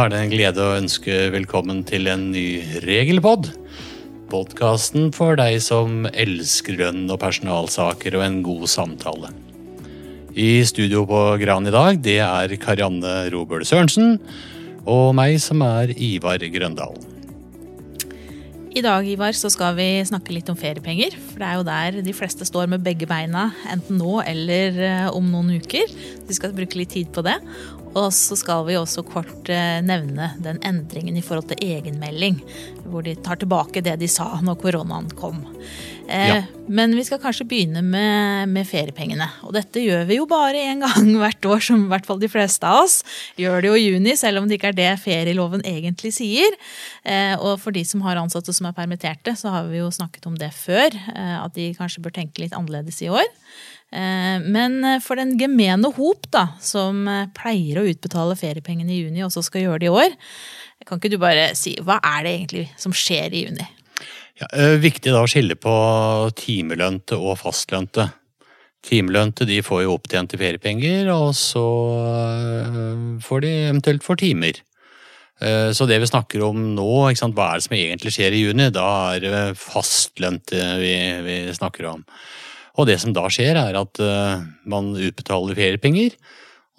Da er det en glede å ønske velkommen til en ny regelpod. Podkasten for deg som elsker lønn og personalsaker og en god samtale. I studio på Gran i dag, det er Karianne Robøl Sørensen og meg som er Ivar Grøndalen. I dag Ivar, så skal vi snakke litt om feriepenger. For det er jo der de fleste står med begge beina, enten nå eller eh, om noen uker. Vi skal bruke litt tid på det. Og så skal vi også kort eh, nevne den endringen i forhold til egenmelding. Hvor de tar tilbake det de sa når koronaen kom. Eh, ja. Men vi skal kanskje begynne med, med, feriepengene. Og dette gjør vi jo bare én gang hvert år, som i hvert fall de fleste av oss. Gjør det jo i juni, selv om det ikke er det ferieloven egentlig sier. Eh, og for de som har ansatte som er permitterte, så har vi jo snakket om det før. At de kanskje bør tenke litt annerledes i år. Eh, men eh, for den gemene hop, da, som eh, pleier å utbetale feriepengene i juni, og så skal gjøre det i år, kan ikke du bare si hva er det egentlig som skjer i juni? Ja, viktig da å skille på timelønte og fastlønte. Timelønte de får jo opptjente feriepenger, og så får de eventuelt for timer. Så det vi snakker om nå, hva er det som egentlig skjer i juni? Da er det fastlønte vi, vi snakker om. Og det som da skjer, er at man utbetaler feriepenger,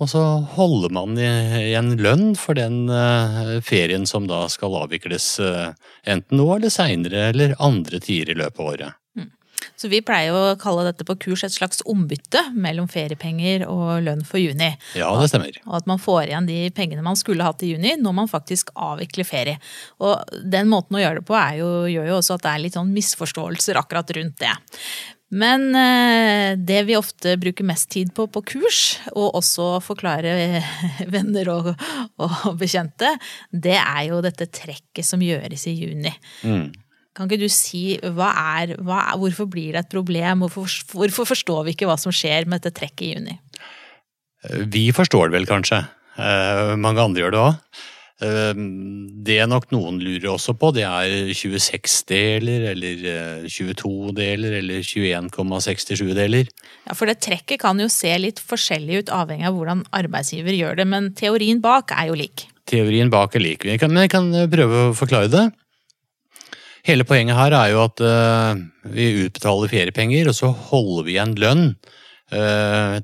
og så holder man igjen lønn for den uh, ferien som da skal avvikles uh, enten nå eller seinere eller andre tider i løpet av året. Mm. Så vi pleier å kalle dette på kurs et slags ombytte mellom feriepenger og lønn for juni. Ja, det stemmer. Og at man får igjen de pengene man skulle hatt i juni, når man faktisk avvikler ferie. Og den måten å gjøre det på jo, gjør jo også at det er litt sånn misforståelser akkurat rundt det. Men eh, det vi ofte bruker mest tid på på kurs, og også forklare venner og, og bekjente, det er jo dette trekket som gjøres i juni. Mm. Kan ikke du si hva er, hva er, Hvorfor blir det et problem? Hvorfor, hvorfor, forstår vi ikke hva som skjer med dette trekket i juni? Vi forstår det vel kanskje. Eh, mange andre gjør det òg. Ehm, det nok noen lurer også på, det er 26-deler eller 22-deler eh, eller 21,67-deler. Ja, For det trekket kan jo se litt forskjellig ut avhengig av hvordan arbeidsgiver gjør det, men teorien bak er jo lik. Teorien bak er lik, men jeg kan eh, prøve å forklare det. Hele poenget her er jo at uh, vi utbetaler feriepenger, og så holder vi igjen lønn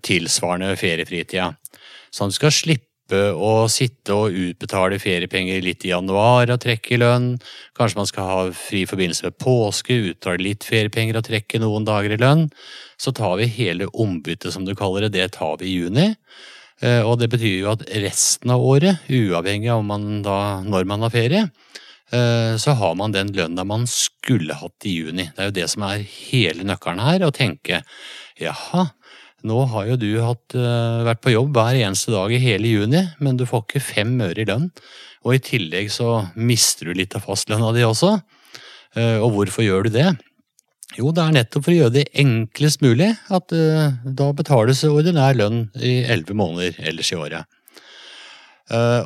tilsvarende feriefritida. At vi skal slippe slippe å sitte og utbetale feriepenger litt i januar og trekke lønn. Kanskje man skal ha fri forbindelse med påske, utbetale litt feriepenger og trekke noen dager i lønn. Så tar vi hele ombyttet, som du kaller det, det tar vi i juni. Eh, og det betyr jo at resten av året, uavhengig av man da, når man har ferie, eh, så har man den lønna man skulle hatt i juni. Det er jo det som er hele nøkkelen her, å tenke jaha, nå har jo du hatt, uh, vært på jobb hver eneste dag i hele juni, men du får ikke fem øre i lønn. Og i tillegg så mister du litt av fastlønna di også. Uh, og hvorfor gjør du det? Jo, det er nettopp for å gjøre det enklest mulig at uh, da betales ordinær lønn i elleve måneder ellers i året.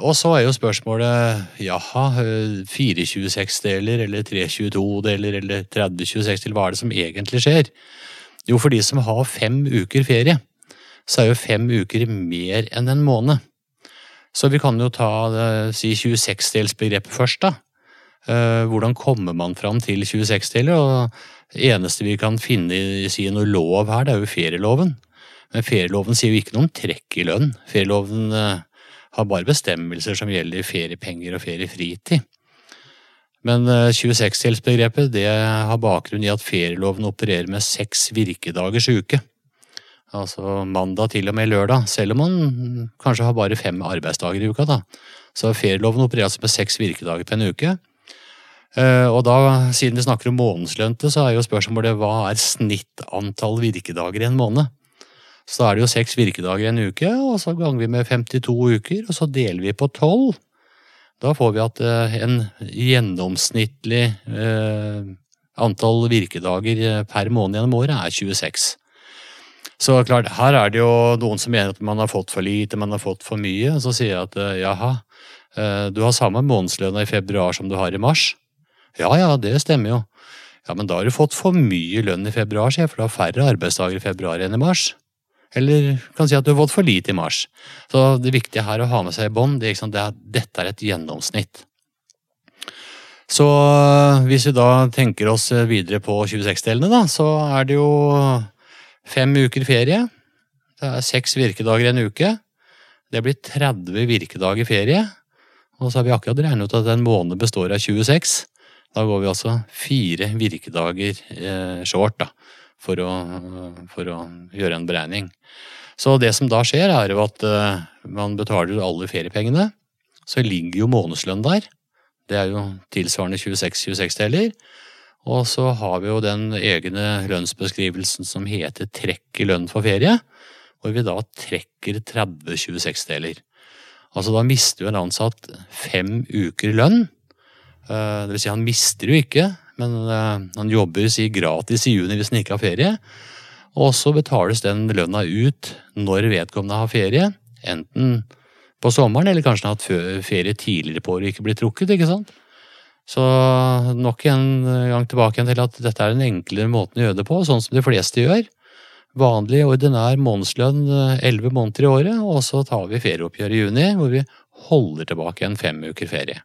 og så er jo spørsmålet jaha, 426-deler eller 322-deler eller 3026-deler, hva er det som egentlig skjer? Jo, for de som har fem uker ferie, så er jo fem uker mer enn en måned. Så vi kan jo ta si 26-delsbegrepet først, da. Eh, hvordan kommer man fram til 26-deler? Og det eneste vi kan finne i noe lov her, det er jo ferieloven. Men ferieloven sier jo ikke noe om trekk i lønn. Ferieloven eh, har bare bestemmelser som gjelder feriepenger og feriefritid. Men 26-delsbegrepet eh, har bakgrunn i at ferieloven opererer med seks virkedagers uke. Altså mandag til og med lørdag, selv om man kanskje har bare fem arbeidsdager i uka. da. Så ferieloven opererer altså med seks virkedager på en uke. Eh, og da, siden vi snakker om månedslønte, så er jo spørsmålet hva er snittantall virkedager i en måned? Så da er det jo seks virkedager i en uke, og så ganger vi med 52 uker, og så deler vi på tolv. Da får vi at eh, en gjennomsnittlig eh, antall virkedager eh, per måned gjennom året er 26. Så klart, her er det jo noen som mener at man har fått for lite, man har fått for mye. Så sier jeg at jaha, du har samme månedslønna i februar som du har i mars. Ja ja, det stemmer jo. Ja, men da har du fått for mye lønn i februar, sier jeg, for du har færre arbeidsdager i februar enn i mars. Eller kan si at du har fått for lite i mars. Så det viktige her å ha med seg i bånd, det, sant, det er at dette er et gjennomsnitt. Så øh, hvis vi da tenker oss videre på 26-delene, da, så er det jo fem uker ferie. Det er seks virkedager i en uke. Det blir 30 virkedager ferie. Og så har vi akkurat regnet ut at en måned består av 26. Da går vi altså fire virkedager eh, short da, for å, for å, gjøre en beregning. Så det som da skjer, er jo at eh, man betaler alle feriepengene. Så ligger jo månedslønn der. Det er jo tilsvarende 26-26-deler. Og så har vi jo den egne lønnsbeskrivelsen som heter trekk i lønn for ferie, hvor vi da trekker 30 26-deler. Altså da mister jo en ansatt fem uker lønn. Eh, det vil si han mister jo ikke, men eh, han jobber si gratis i juni hvis han ikke har ferie. Og så betales den lønna ut når vedkommende har ferie, enten på sommeren, eller kanskje han har hatt ferie tidligere på året og ikke blitt trukket. ikke sant? Så nok en gang tilbake til at dette er den enklere måten å gjøre det på, sånn som de fleste gjør. Vanlig, ordinær månedslønn eh, elleve måneder i året, og så tar vi ferieoppgjør i juni, hvor vi holder tilbake en fem uker ferie.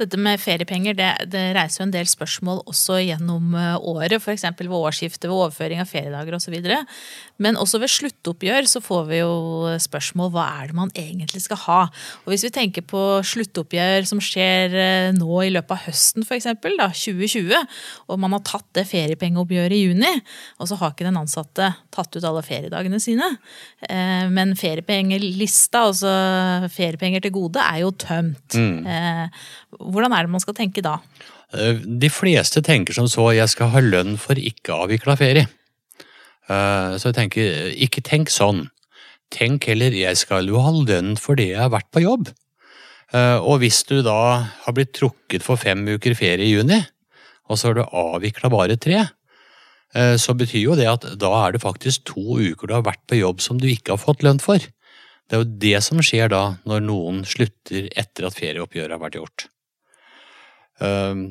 Dette med feriepenger det, det, reiser jo en del spørsmål også gjennom eh, året, f.eks. ved årsskiftet, ved overføring av feriedager osv. Men også ved sluttoppgjør så får vi jo spørsmål hva er det man egentlig skal ha. Og Hvis vi tenker på sluttoppgjør som skjer eh, nå i løpet av høsten f.eks., 2020, og man har tatt det feriepengeoppgjøret i juni, og så har ikke den ansatte tatt ut alle feriedagene sine, eh, men feriepengelista, altså feriepenger til gode, er jo tømt. Mm. Hvordan er det man skal tenke da? Eh, de fleste tenker som så jeg skal ha lønn for ikke avvikla ferie. Eh, så jeg tenker ikke tenk sånn. Tenk heller jeg skal jo ha lønn for det jeg har vært på jobb. Eh, og hvis du da har blitt trukket for fem uker ferie i juni, og så har du avvikla bare tre, så betyr jo det at da er det faktisk to uker du har vært på jobb som du ikke har fått lønn for. Det er jo det som skjer da, når noen slutter etter at ferieoppgjøret har vært gjort. Ehm,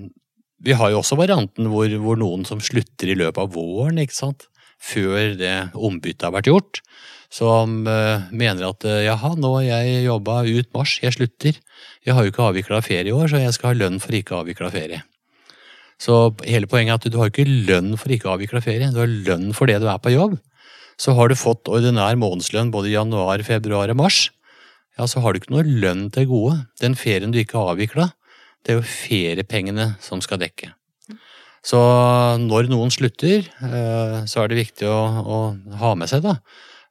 vi har jo også varianten hvor, hvor, noen som slutter i løpet av våren, ikke sant? før det ombyttet har vært gjort. Som uh, mener at uh, jaha, nå har jeg jobba ut mars, jeg slutter. Jeg har jo ikke avvikla ferie i år, så jeg skal ha lønn for ikke avvikla ferie. Så hele poenget er at du har ikke lønn for ikke avvikla ferie, du har lønn for det du er på jobb så har du fått ordinær månedslønn både i januar, februar og mars, ja, så har du ikke noe lønn til gode. Den ferien du ikke har avvikla, det er jo feriepengene som skal dekke. Så når noen slutter, eh, så er det viktig å, å ha med seg, da.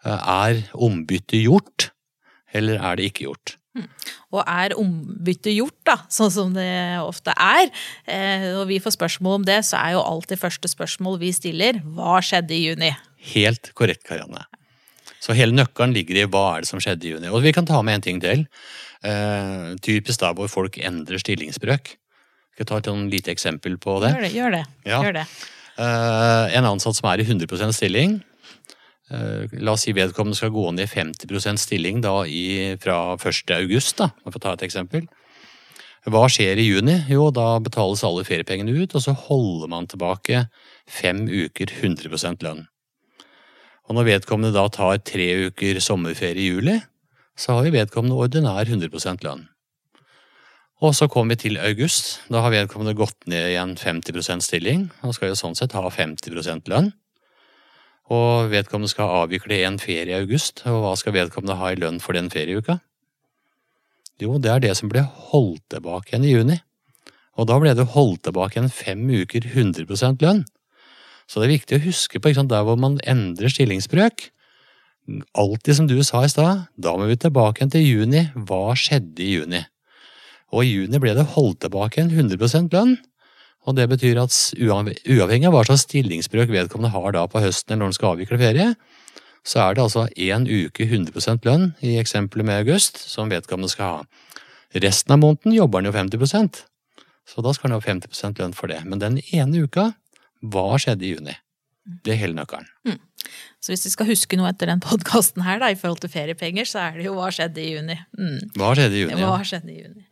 Eh, er ombyttet gjort, eller er det ikke gjort? Hmm. Og er ombyttet gjort, da, sånn som det ofte er, Når og vi får spørsmål om det, så er jo alltid første spørsmål vi stiller, hva skjedde i juni? Helt korrekt, Karianne. Så hele nøkkelen ligger i hva er det som skjedde i juni. Og vi kan ta med en ting til. Uh, typisk da hvor folk endrer stillingsbrøk. Skal jeg ta et sånn lite eksempel på det? Gjør det. gjør det. Ja. Gjør det. Uh, en ansatt som er i 100% stilling. Uh, la oss si vedkommende skal gå ned i 50% stilling da i, fra 1. august, da, for å ta et eksempel. Hva skjer i juni? Jo, da betales alle feriepengene ut, og så holder man tilbake fem uker 100% lønn. Og når vedkommende da tar tre uker sommerferie i juli, så har vi vedkommende ordinær 100% lønn. Og så kommer vi til august. Da har vedkommende gått ned i en 50% stilling, Han skal jo sånn sett ha 50% lønn. Og vedkommende skal avvikle en ferie i august, og hva skal vedkommende ha i lønn for den ferieuka? Jo, det er det som ble holdt tilbake igjen i juni. Og da ble det holdt tilbake igjen fem uker 100% lønn. Så det er viktig å huske på sant, der hvor man endrer stillingsbrøk. Alltid som du sa i stad, da må vi tilbake til juni. Hva skjedde i juni? Og i juni ble det holdt tilbake en 100% lønn. Og det betyr at uavhengig av hva slags stillingsbrøk vedkommende har da på høsten eller når han skal avvikle ferie, så er det altså én uke 100% lønn i eksempelet med august som vedkommende skal ha. Resten av måneden jobber han jo 50% så da skal han ha 50% lønn for det. Men den ene uka hva skjedde i juni? Det er hele nøkkelen. Mm. Så hvis vi skal huske noe etter den podkasten her, da, i forhold til feriepenger, så er det jo hva skjedde i juni. Mm. Hva skjedde i juni? Ja. Hva skjedde i juni.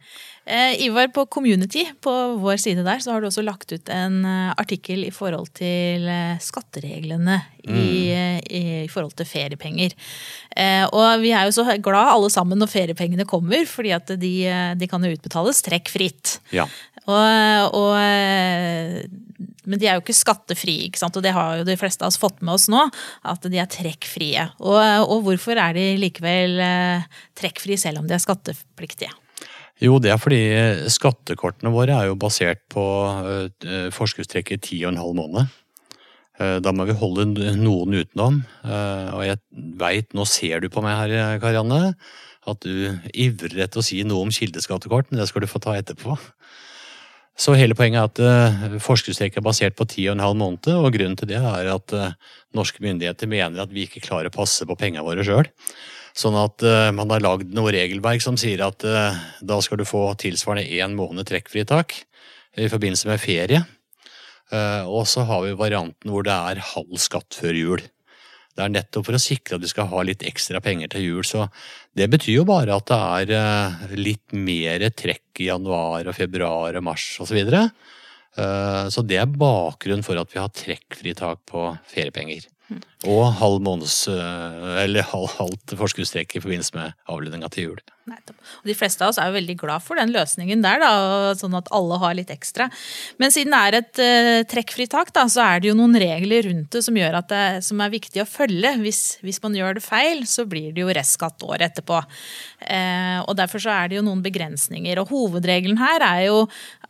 Eh, Ivar, på Community, på vår side der, så har du også lagt ut en eh, artikkel i forhold til eh, skattereglene i, eh, i, i forhold til feriepenger. Eh, og vi er jo så glad alle sammen når feriepengene kommer, fordi at de, de kan jo utbetales trekkfritt. Ja. Og, og, men de er jo ikke skattefrie, ikke sant? og det har jo de fleste av oss fått med oss nå. At de er trekkfrie. Og, og hvorfor er de likevel eh, trekkfrie selv om de er skattepliktige? Jo, det er fordi skattekortene våre er jo basert på uh, forskuddstrekket ti og en halv måned. Da må vi holde noen utenom. Og jeg veit, nå ser du på meg her, Karianne, at du ivrer etter å si noe om kildeskattekort, men det skal du få ta etterpå. Så hele poenget er at uh, forskuddstrekket er basert på ti og en halv måned, og grunnen til det er at uh, norske myndigheter mener at vi ikke klarer å passe på pengene våre sjøl. Sånn at uh, man har lagd noe regelverk som sier at da skal du få tilsvarende én måned trekkfritak i forbindelse med ferie. Og så har vi varianten hvor det er halv skatt før jul. Det er nettopp for å sikre at vi skal ha litt ekstra penger til jul. Så det betyr jo bare at det er litt mer trekk i januar og februar og mars osv. Så, videre. så det er bakgrunnen for at vi har trekkfritak på feriepenger. Og halv måneds, eller halv, halvt forskuddstrekk i forbindelse med avlønninga til jul. Og de fleste av oss er jo veldig glad for den løsningen der, da, sånn at alle har litt ekstra. Men siden det er et uh, trekkfritak, da, så er det jo noen regler rundt det som, gjør at det, som er viktig å følge. Hvis, hvis, man gjør det feil, så blir det jo restskatt året etterpå. Uh, og Derfor så er det jo noen begrensninger. Og hovedregelen her er jo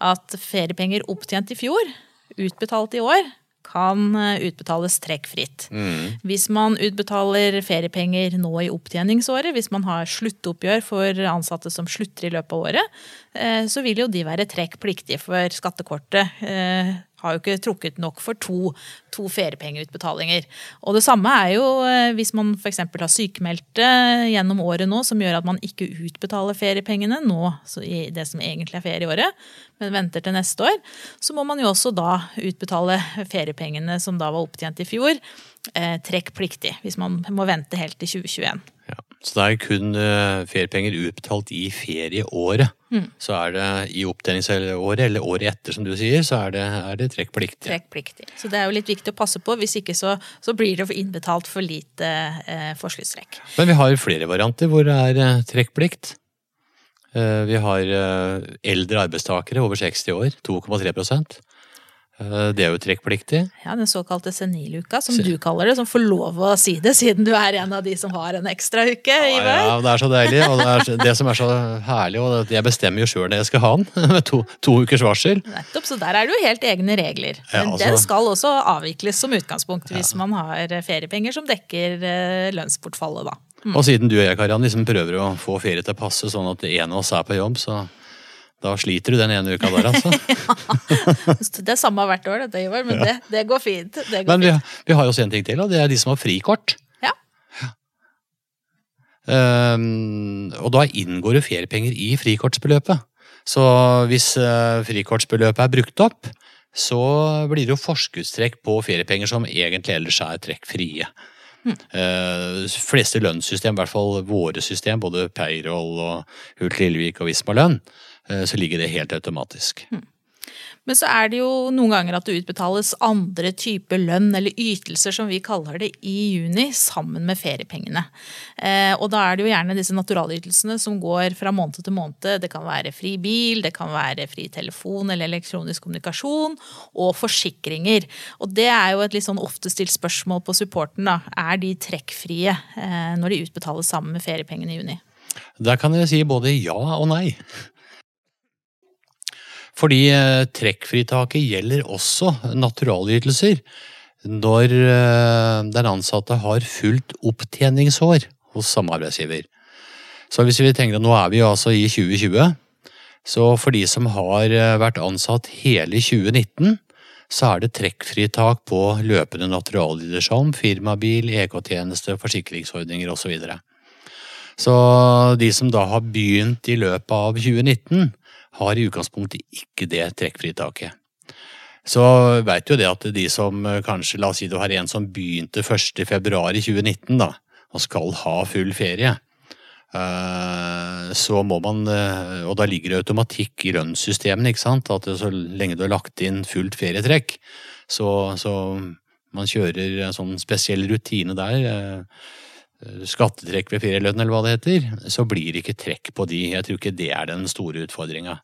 at feriepenger opptjent i fjor, utbetalt i år, kan eh, utbetales trekkfritt. Mm. Hvis man utbetaler feriepenger nå i opptjeningsåret, hvis man har sluttoppgjør for ansatte som slutter i løpet av året, eh, så vil jo de være trekkpliktige for skattekortet eh, har jo ikke trukket nok for to, to feriepengeutbetalinger. Og det samme er jo eh, hvis man f.eks. har sykemeldte gjennom året nå, som gjør at man ikke utbetaler feriepengene nå i det som egentlig er ferieåret, men venter til neste år, så må man jo også da utbetale feriepengene som da var opptjent i fjor, eh, trekkpliktig. Hvis man må vente helt til 2021. Ja. Så det er kun uh, feriepenger utbetalt i ferieåret. Mm. Så er det i opptjeningsåret eller året etter, som du sier, så er det, er det trekkpliktig. Trekkpliktig. Så det er jo litt viktig å passe på, hvis ikke så, så blir det innbetalt for lite eh, forskuddstrekk. Men vi har flere varianter hvor det er uh, trekkplikt. Vi har eldre arbeidstakere over 60 år, 2,3 Eh, det er jo trekkpliktig. Ja, Den såkalte seniluka, som du kaller det. Som får lov å si det, siden du er en av de som har en ekstra uke. Ja, ja, det er så deilig. Og det, er, det som er så herlig, og jeg bestemmer jo sjøl når jeg skal ha den. Med to, to, ukers varsel. Nettopp, så der er det jo helt egne regler. Men altså, den skal også avvikles som utgangspunkt, hvis man har feriepenger som dekker eh, lønnsbortfallet, da. Mm. Og siden du og jeg, Karianne, liksom prøver å få ferie til å passe sånn at en av oss er på jobb, så da sliter du den ene uka der, altså. ja, det er samme hvert år, dette, Ivar, men ja. det, det, går fint. Det går men vi, vi, har jo også en ting til, og det er de som har frikort. Ja. Um, og da inngår jo feriepenger i frikortsbeløpet. Så hvis uh, frikortsbeløpet er brukt opp, så blir det jo forskuddstrekk på feriepenger som egentlig ellers er trekkfrie. Mm. Uh, fleste lønnssystem, i hvert fall våre system, både Payroll og Hult Lillevik og Visma lønn, Eh, så ligger det helt automatisk. Hmm. Men så er det jo noen ganger at det utbetales andre typer lønn eller ytelser, som vi kaller det, i juni sammen med feriepengene. Eh, og da er det jo gjerne disse naturalytelsene som går fra måned til måned. Det kan være fri bil, det kan være fri telefon eller elektronisk kommunikasjon, og forsikringer. Og det er jo et litt sånn ofte stilt spørsmål på supporten, da. Er de trekkfrie eh, når de utbetales sammen med feriepengene i juni? Der kan jeg si både ja og nei. Fordi eh, trekkfritaket gjelder også naturalytelser når eh, den ansatte har fullt opptjeningsår hos samme arbeidsgiver. Så hvis vi tenker at nå er vi altså i 2020, så for de som har eh, vært ansatt hele 2019, så er det trekkfritak på løpende naturalytelser som firmabil, EK-tjeneste, forsikringsordninger osv. Så, videre. så de som da har begynt i løpet av 2019, har i utgangspunktet ikke det trekkfritaket. Så veit jo det at de som eh, kanskje, la oss si du har en som begynte 1.2.2019 da, og skal ha full ferie, Eh, så må man, eh, og da ligger det automatikk i lønnssystemene, ikke sant. At så lenge du har lagt inn fullt ferietrekk, så, så man kjører en sånn spesiell rutine der. Eh, Skattetrekk ved ferielønn eller hva det heter, så blir det ikke trekk på de. Jeg tror ikke det er den store utfordringa.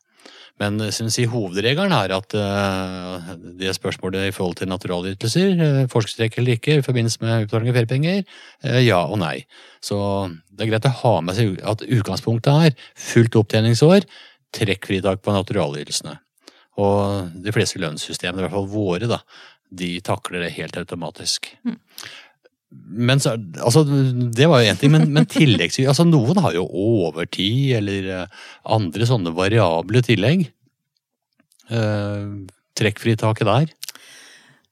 Men jeg, hovedregelen er at eh, det spørsmålet i forhold til naturalytelser, uh, forskestrekk eller ikke i forbindelse med utbetaling av feriepenger, eh, ja og nei. Så det er greit å ha med seg at utgangspunktet er fullt opptjeningsår, trekkfritak på naturalytelsene. Og de fleste lønnssystemene, i hvert fall våre, da, de takler det helt automatisk. Men så, altså, Det var jo én ting, men, men tilleggs, altså, noen har jo overtid eller eh, andre sånne variable tillegg. Eh, trekkfritaket der.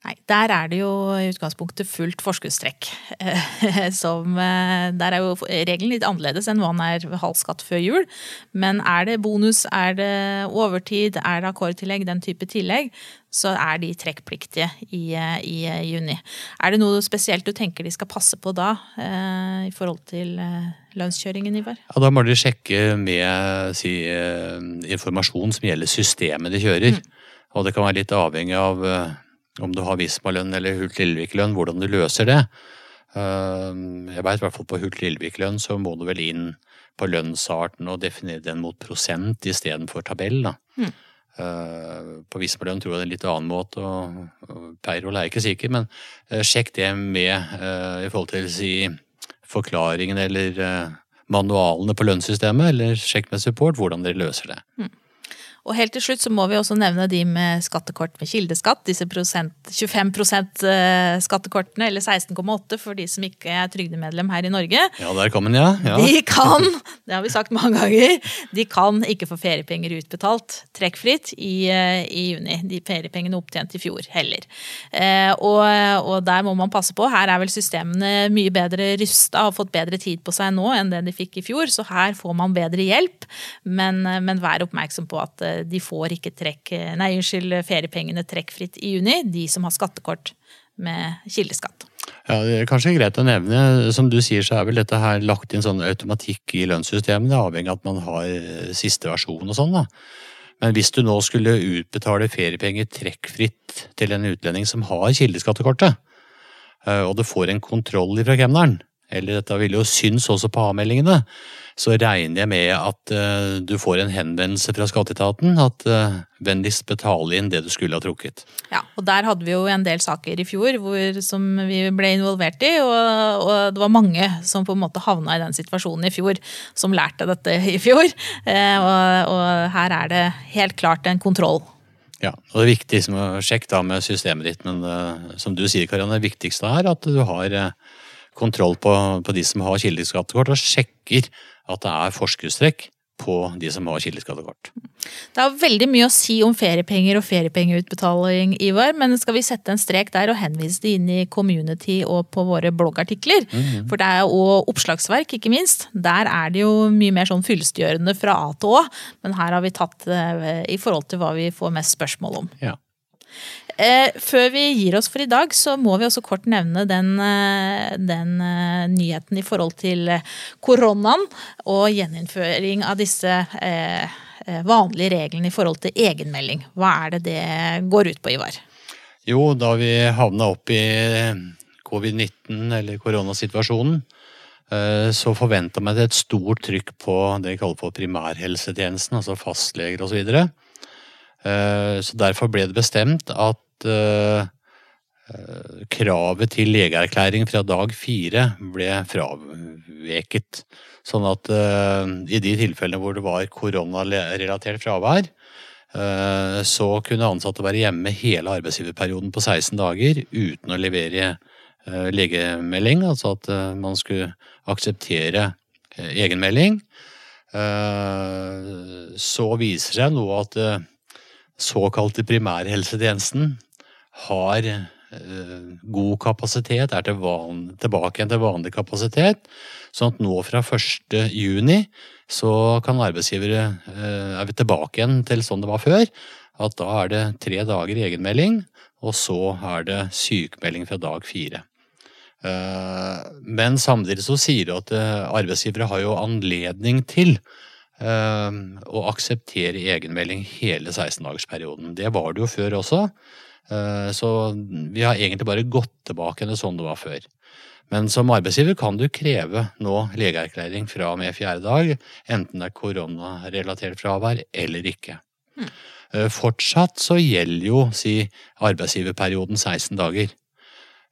Nei, der er det jo i utgangspunktet fullt forskuddstrekk. Eh, Som, eh, der er jo regelen litt annerledes enn hva den er ved halv skatt før jul. Men er det bonus, er det overtid, er det akkordtillegg, den type tillegg, så er de trekkpliktige i, eh, i juni. Er det noe spesielt du tenker de skal passe på da, i forhold til lønnskjøringen, Ivar? Ja, Da må de sjekke med si, informasjon som gjelder systemet de kjører. Og det kan være litt avhengig av om du har Visma-lønn eller Hult-Lillevik-lønn, hvordan du løser det. Eh, Jeg veit i hvert fall på Hult-Lillevik-lønn så må du vel inn på lønnsarten og definere den mot prosent istedenfor tabell. da. Mm. Eh, På Visma-lønn tror jeg det er en litt annen måte, og Peirol er jeg ikke sikker, men eh, sjekk det med i forhold til si, forklaringen eller manualene på lønnssystemet, eller sjekk med support hvordan dere løser det. Og helt til slutt så må vi også nevne de med skattekort med kildeskatt. Disse prosent, 25 eh, skattekortene, eller 16,8 for de som ikke er trygdemedlem her i Norge. Ja, der kom den, ja. ja. De kan, det har vi sagt mange ganger, de kan ikke få feriepenger utbetalt trekkfritt i, eh, i juni. De feriepengene opptjent i fjor heller. Eh, og, og der må man passe på. Her er vel systemene mye bedre rusta har fått bedre tid på seg nå enn det de fikk i fjor, så her får man bedre hjelp. Men, men vær oppmerksom på at de får ikke trekk, nei, unnskyld, feriepengene trekkfritt i juni, de som har skattekort med kildeskatt. Ja, det er kanskje greit å nevne, som du sier så er vel dette her lagt inn sånn automatikk i lønnssystemet, avhengig av at man har eh, siste versjon og sånn da. Men hvis du nå skulle utbetale feriepenger trekkfritt til en utlending som har kildeskattekortet, eh, og du får en kontroll fra kemneren, eller dette vil jo synes også på avmeldingene, så regner jeg med at uh, du får en henvendelse fra skatteetaten at uh, vennligst betale inn det du skulle ha trukket. Ja, og der hadde vi jo en del saker i fjor hvor, som vi ble involvert i, og, og det var mange som på en måte havna i den situasjonen i fjor, som lærte dette i fjor. Uh, og, og her er det helt klart en kontroll. Ja, og det er viktig som å sjekke da med systemet ditt, men uh, som du sier, Karianne, det viktigste er at du har eh, kontroll på, på de som har kildeskattekort, og sjekker at det er forskuddstrekk på de som har kildeskattekort. Det har veldig mye å si om feriepenger og feriepengeutbetaling, Ivar, men skal vi sette en strek der og henvise det inn i community og på våre bloggartikler? For det er jo oppslagsverk, ikke minst. Der er det jo mye mer sånn fyllestgjørende fra A til Å, men her har vi tatt det i forhold til hva vi får mest spørsmål om. Ja. Eh, før vi gir oss for i dag, så må vi også kort nevne den, eh, den eh, nyheten i forhold til koronaen og gjeninnføring av disse vanlige reglene i forhold til egenmelding. Hva er det det går ut på, Ivar? Jo, da vi havna opp i covid-19 eller koronasituasjonen, så forventa vi et stort trykk på det vi kaller for primærhelsetjenesten, altså fastleger osv. Så, videre. Eh, så derfor ble det bestemt at eh, eh, kravet til legeerklæring fra dag fire ble fraveket. Sånn at i de tilfellene hvor det var koronarelatert fravær, så kunne ansatte være hjemme hele arbeidsgiverperioden på 16 dager uten å levere legemelding, altså at man skulle akseptere egenmelding. Så viser seg nå at såkalte primærhelsetjenesten har god kapasitet, er tilbake igjen til vanlig kapasitet. Sånn at nå fra 1. juni så kan arbeidsgivere er vi tilbake igjen til sånn det var før. At da er det tre dager egenmelding, og så er det sykemelding fra dag fire. Men samtidig så sier du at arbeidsgivere har jo anledning til å akseptere egenmelding hele 16-dagersperioden. Det var det jo før også. Så vi har egentlig bare gått tilbake til sånn det var før. Men som arbeidsgiver kan du kreve nå legeerklæring fra og med fjerde dag, enten det er koronarelatert fravær eller ikke. Mm. Fortsatt så gjelder jo si arbeidsgiverperioden 16 dager.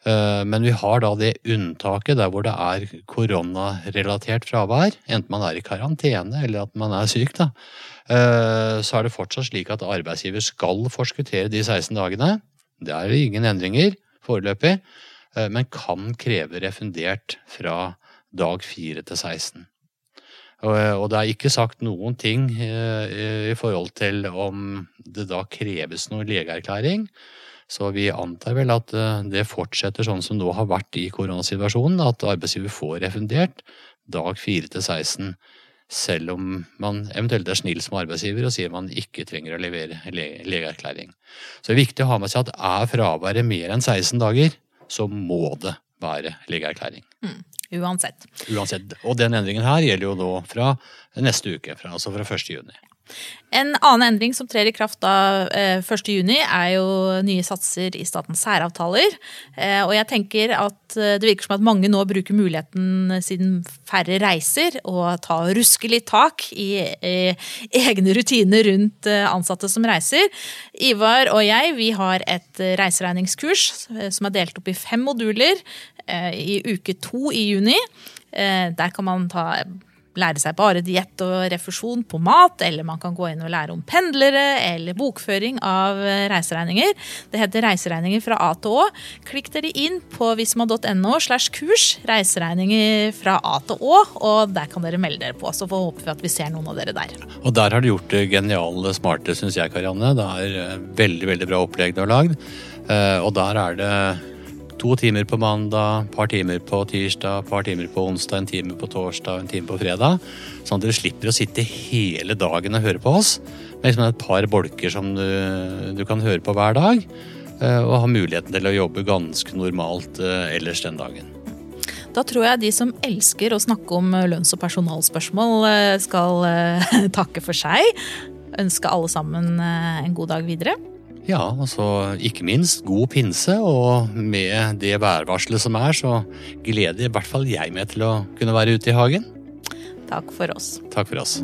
Eh, men vi har da det unntaket der hvor det er koronarelatert fravær, enten man er i karantene eller at man er syk, da. Eh, så er det fortsatt slik at arbeidsgiver skal forskuttere de 16 dagene. Det er ingen endringer foreløpig. Eh, men kan kreve refundert fra dag 4 til 16. Eh, og det er ikke sagt noen ting i forhold til om det da kreves noen legeerklæring. Så vi antar vel at det fortsetter sånn som nå har vært i koronasituasjonen, at arbeidsgiver får refundert dag 4 til 16, selv om man eventuelt er snill som arbeidsgiver og sier man ikke trenger å levere legeerklæring. Så det er viktig å ha med seg at er fraværet mer enn 16 dager, så må det være legeerklæring. Mm, uansett. Uansett. Og den endringen her gjelder jo nå fra neste uke, fra, altså fra 1. juni. En annen endring som trer i kraft da 1.6, eh, er jo nye satser i statens særavtaler. Eh, og jeg tenker at eh, det virker som at mange nå bruker muligheten siden færre reiser, og ta ruske litt tak i egne rutiner rundt ansatte som reiser. Ivar og jeg vi har et reiseregningskurs som er delt opp i fem moduler i uke to i juni. Der kan man ta lære seg bare diett og refusjon på mat, eller man kan gå inn og lære om pendlere eller bokføring av eh, reiseregninger. Det heter Reiseregninger fra A til Å. Klikk dere inn på visma.no slash kurs reiseregninger fra A til Å, og der kan dere melde dere på. Så får håpe at vi ser noen av dere der. Og der har du gjort det geniale smarte, syns jeg, Karianne. Det er eh, veldig, veldig bra opplegg du har lagd. Eh, og der er det To timer på mandag, et par timer på tirsdag, et par timer på onsdag, en time på torsdag, en time på fredag. Sånn at dere slipper å sitte hele dagen og høre på oss. Med liksom et par bolker som du, du, kan høre på hver dag. Eh, og ha muligheten til å jobbe ganske normalt eh, ellers den dagen. Da tror jeg de som elsker å snakke om lønns- og personalspørsmål, eh, skal takke for seg. Ønske alle sammen en god dag videre. Ja, altså ikke minst god pinse, og med det værvarselet som er, så gleder i hvert fall jeg meg til å kunne være ute i hagen. Takk for oss. Takk for oss.